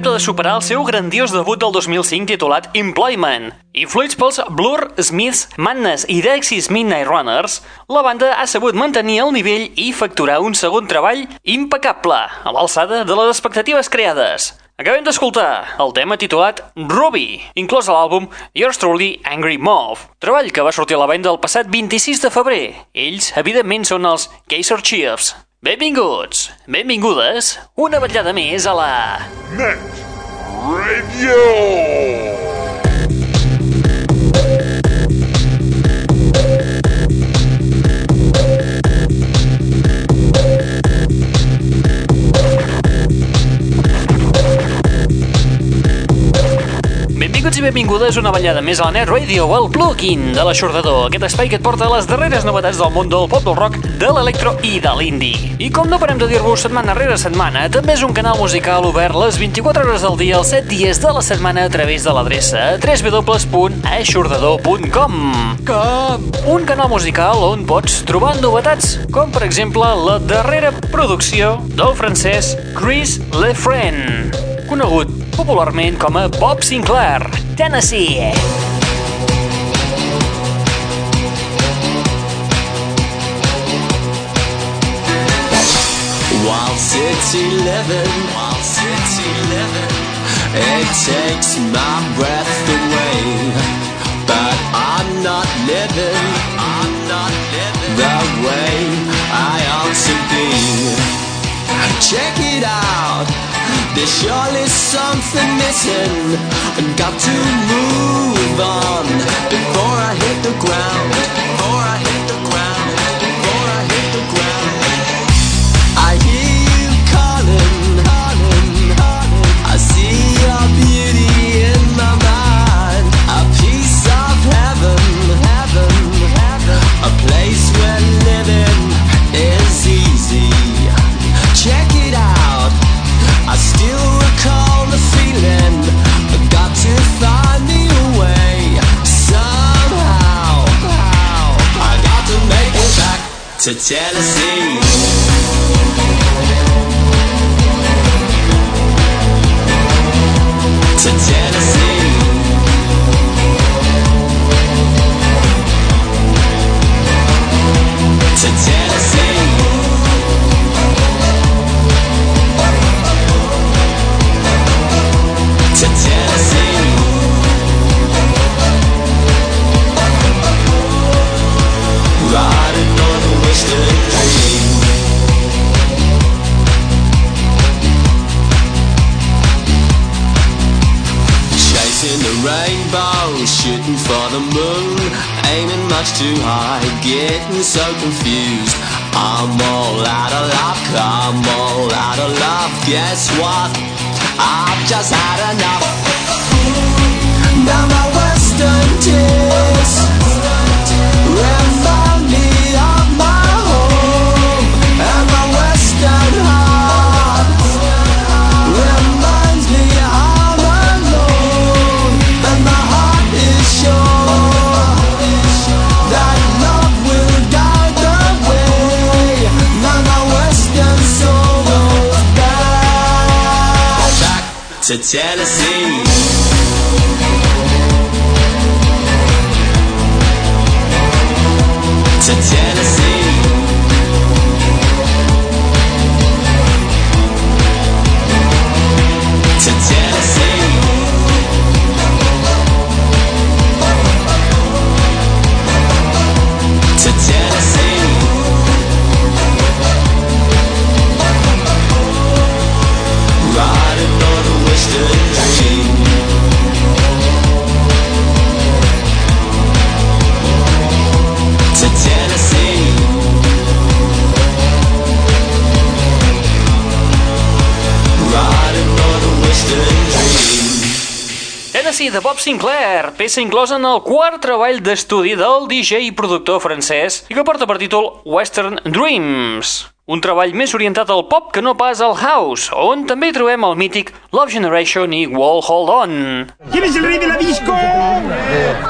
repte de superar el seu grandiós debut del 2005 titulat Employment. Influïts pels Blur, Smiths, Madness i Dexys Midnight Runners, la banda ha sabut mantenir el nivell i facturar un segon treball impecable, a l'alçada de les expectatives creades. Acabem d'escoltar el tema titulat Ruby, inclòs a l'àlbum Yours Truly Angry Mauve, treball que va sortir a la venda el passat 26 de febrer. Ells, evidentment, són els Kaiser Chiefs. Benvinguts, benvingudes, una vetllada més a la... Net Radio. Benvinguts i benvingudes una ballada més a la Net Radio, el plugin de l'aixordador, aquest espai que et porta les darreres novetats del món del pop, del rock, de l'electro i de l'indie. I com no parem de dir-vos setmana rere setmana, també és un canal musical obert les 24 hores del dia, els 7 dies de la setmana a través de l'adreça www.aixordador.com Com? Un canal musical on pots trobar novetats, com per exemple la darrera producció del francès Chris Lefren, conegut popularment com a Bob Sinclair, Tennessee. Wild city living, wild city living. takes my breath away. But I'm not living, I'm not living the way I ought to be. Check it out, there's surely something missing. And got to move on before I hit the ground. Tennessee. To Tennessee. To Tennessee. Guess what? I've just had enough. to tell Tennessee de Bob Sinclair, peça inclosa en el quart treball d'estudi del DJ i productor francès i que porta per títol Western Dreams. Un treball més orientat al pop que no pas al house, on també hi trobem el mític Love Generation i Wall Hold On. ¿Quién es el rey de la disco?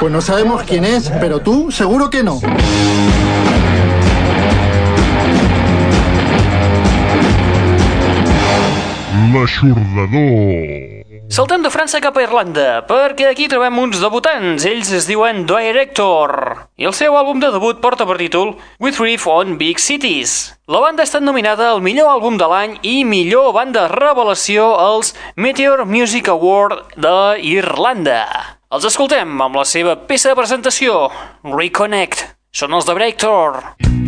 Pues no sabemos quién es, pero tú seguro que no. L'aixordador. Saltem de França cap a Irlanda, perquè aquí trobem uns debutants. Ells es diuen Director. I el seu àlbum de debut porta per títol With Reef on Big Cities. La banda ha estat nominada al millor àlbum de l'any i millor banda revelació als Meteor Music Award d'Irlanda. Els escoltem amb la seva peça de presentació, Reconnect. Són els de Director. Tennessee.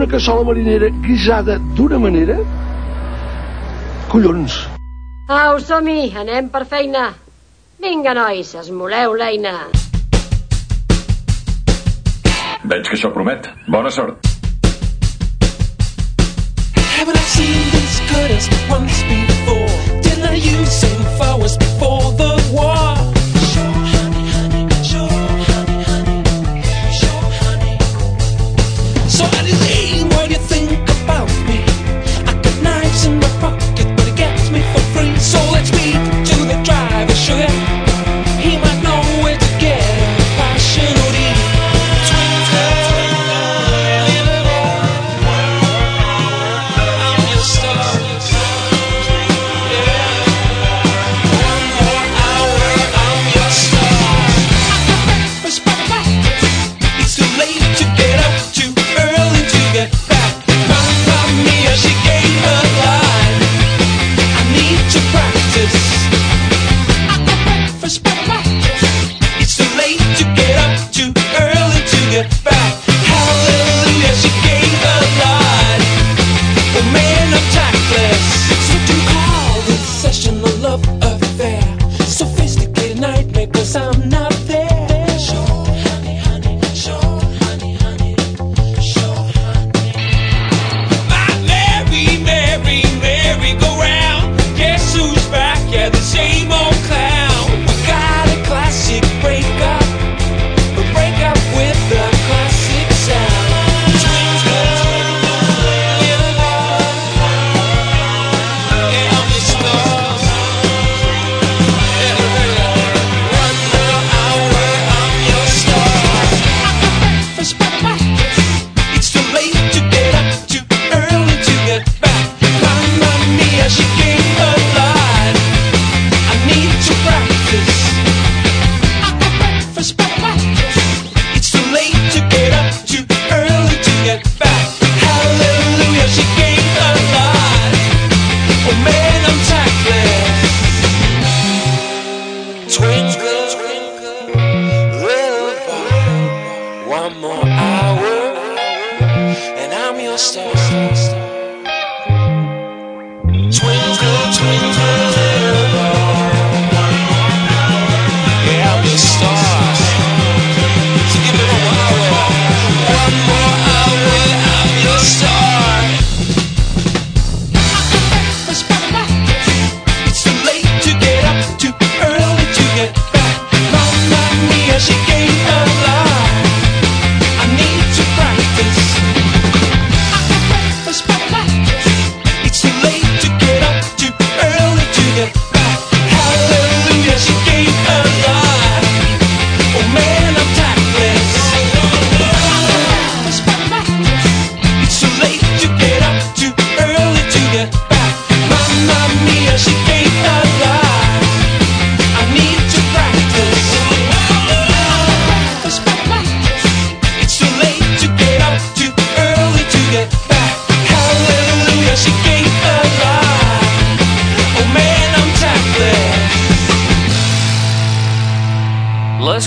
Una cassola marinera guisada d'una manera... Collons! Au, som-hi, anem per feina. Vinga, nois, esmoleu l'eina. Veig que això promet. Bona sort. Haven't I seen these curtains once before? Didn't I use some flowers before the war?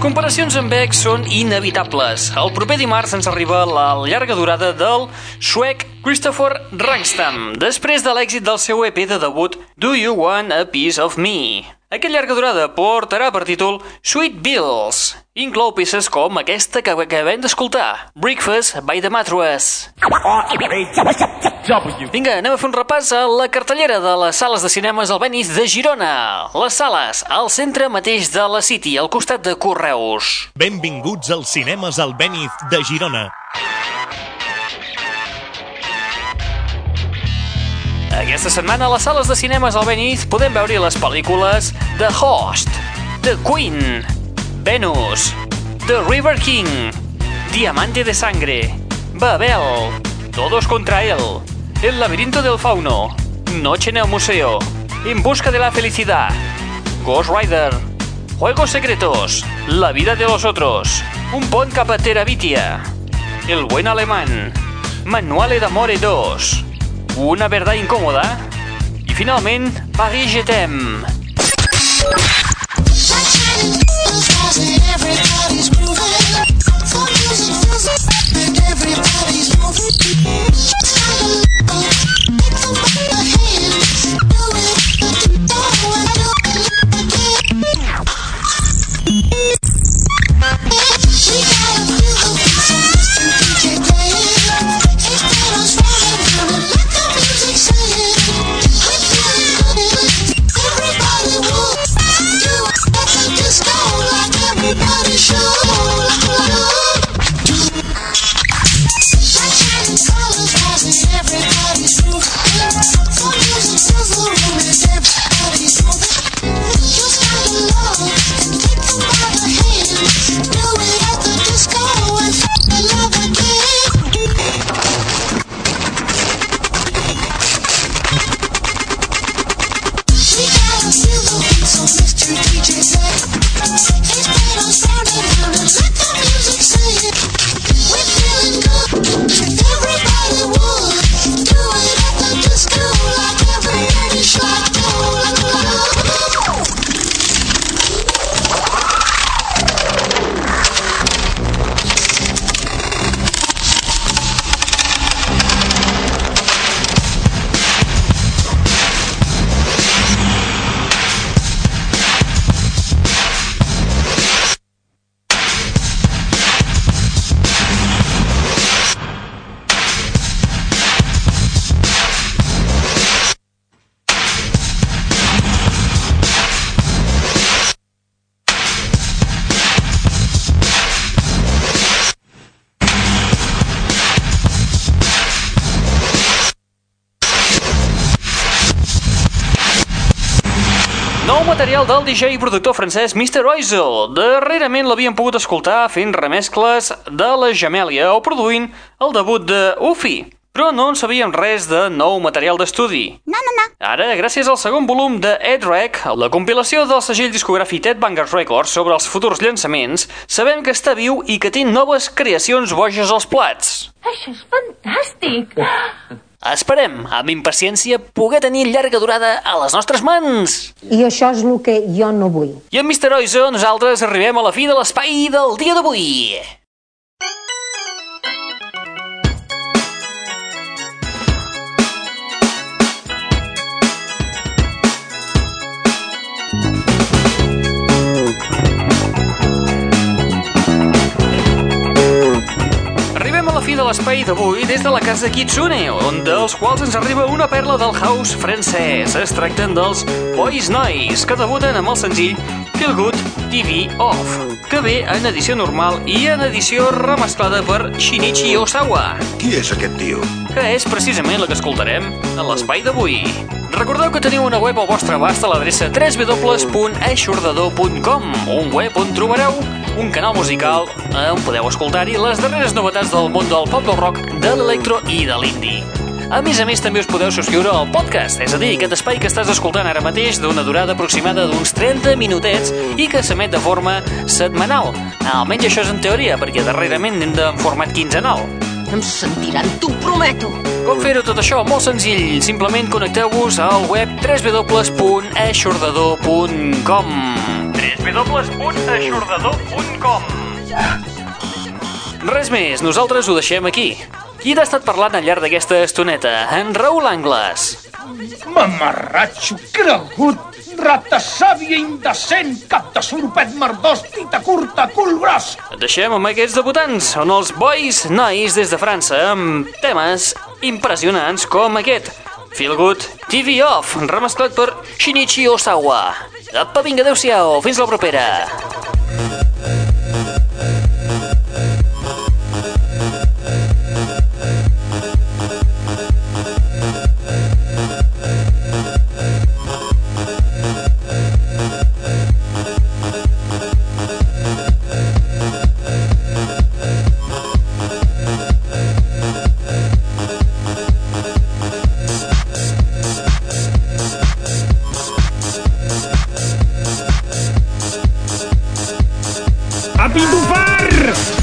Comparacions amb Beck són inevitables. El proper dimarts ens arriba la llarga durada del suec Christopher Rangstam, després de l'èxit del seu EP de debut Do You Want a Piece of Me? Aquest llarga durada portarà per títol Sweet Bills. Inclou peces com aquesta que acabem d'escoltar, Breakfast by the Mattress. Vinga, anem a fer un repàs a la cartellera de les sales de cinemes Albéniz de Girona. Les sales, al centre mateix de la City, al costat de Correus. Benvinguts als cinemes Albéniz de Girona. Aquesta setmana a les de cinemes Albéniz podem veure les pel·lícules The Host, The Queen, Venus, The River King, Diamante de Sangre, Babel, Todos contra él, El laberinto del fauno, Noche en el museo, En busca de la felicidad, Ghost Rider, Juegos secretos, La vida de los otros, Un pont cap a El buen alemán, Manuale d'amore 2, Una verdad incòmoda i finalment Paris je t'aime. Everybody's moving. DJ i productor francès Mr. Oizel. Darrerament l'havien pogut escoltar fent remescles de la Jamèlia o produint el debut de Ufi. Però no en sabíem res de nou material d'estudi. No, no, no. Ara, gràcies al segon volum de Ed Rec, la compilació del segell discogràfic Ted Bangers Records sobre els futurs llançaments, sabem que està viu i que té noves creacions boges als plats. Això és fantàstic. Esperem, amb impaciència, poder tenir llarga durada a les nostres mans. I això és el que jo no vull. I amb Mr. Oizo nosaltres arribem a la fi de l'espai del dia d'avui. L'espai d'avui des de la casa Kitsune, on dels quals ens arriba una perla del house francès. Es tracten dels Boys Noise, que debuten amb el senzill Feel Good TV Off, que ve en edició normal i en edició remesclada per Shinichi Osawa, Qui és aquest tio? que és precisament la que escoltarem en l'espai d'avui. Recordeu que teniu una web al vostre abast a l'adreça www.eixordador.com, un web on trobareu un canal musical on podeu escoltar-hi les darreres novetats del món del pop del rock, de l'electro i de l'indie. A més a més, també us podeu subscriure al podcast, és a dir, aquest espai que estàs escoltant ara mateix d'una durada aproximada d'uns 30 minutets i que s'emet de forma setmanal. Almenys això és en teoria, perquè darrerament anem de format quinzenal. Em sentiran, t'ho prometo. Com fer-ho tot això? Molt senzill. Simplement connecteu-vos al web www.eixordador.com www.eixordador.com Res més, nosaltres ho deixem aquí. Qui t'ha estat parlant al llarg d'aquesta estoneta? En Raül Angles. Mamarratxo, cregut, rata sàvia, indecent, cap de sorpet merdós, tita curta, cul gros. Et deixem amb aquests debutants, on els boys nois des de França, amb temes impressionants com aquest. Feel Good TV Off, remesclat per Shinichi Osawa. Apa, vinga, adeu-siau, fins la propera. A pitufar!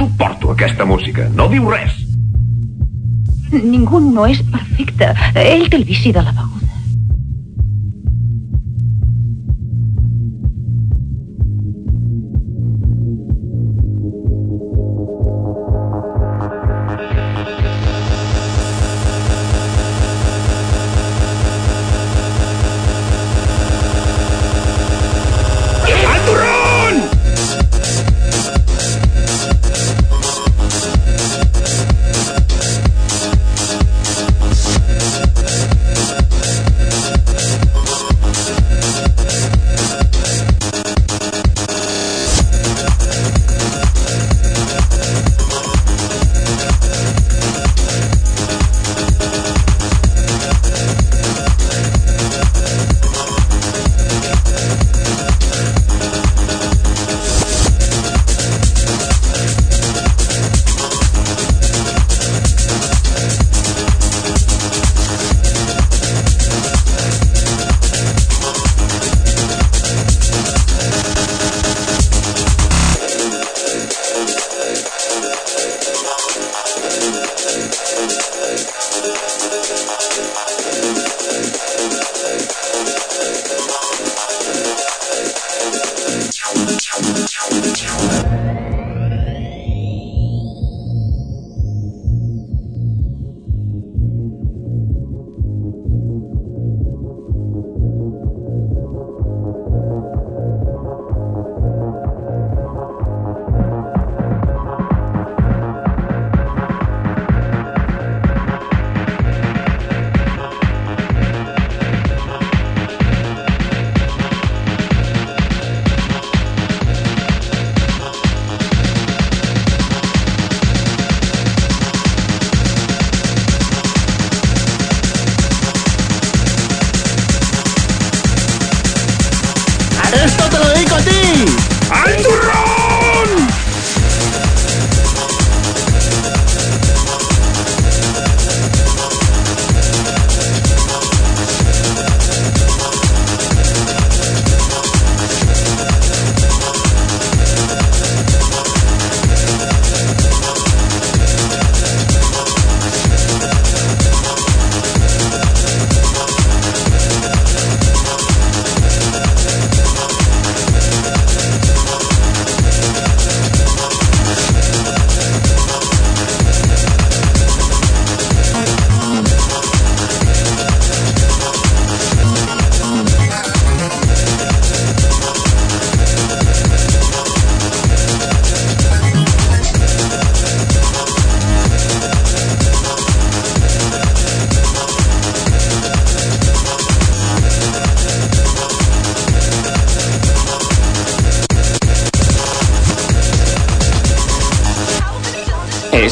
Suporto aquesta música. No diu res. Ningú no és perfecte. Ell té el vici de la beguda.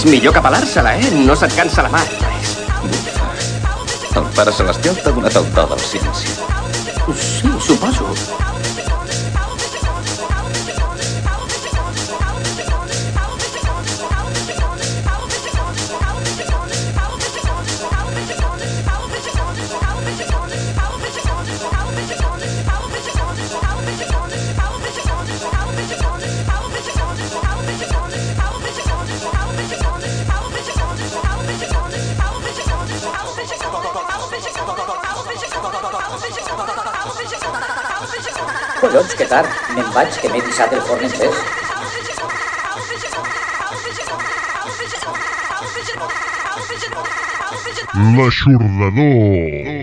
Millor que pelar-se-la, eh? No se't cansa la mà. El pare celestial t'ha donat el do del silenci. Sí, suposo. Collons, que tard. Me'n vaig, que m'he deixat el forn encès. L'aixordador.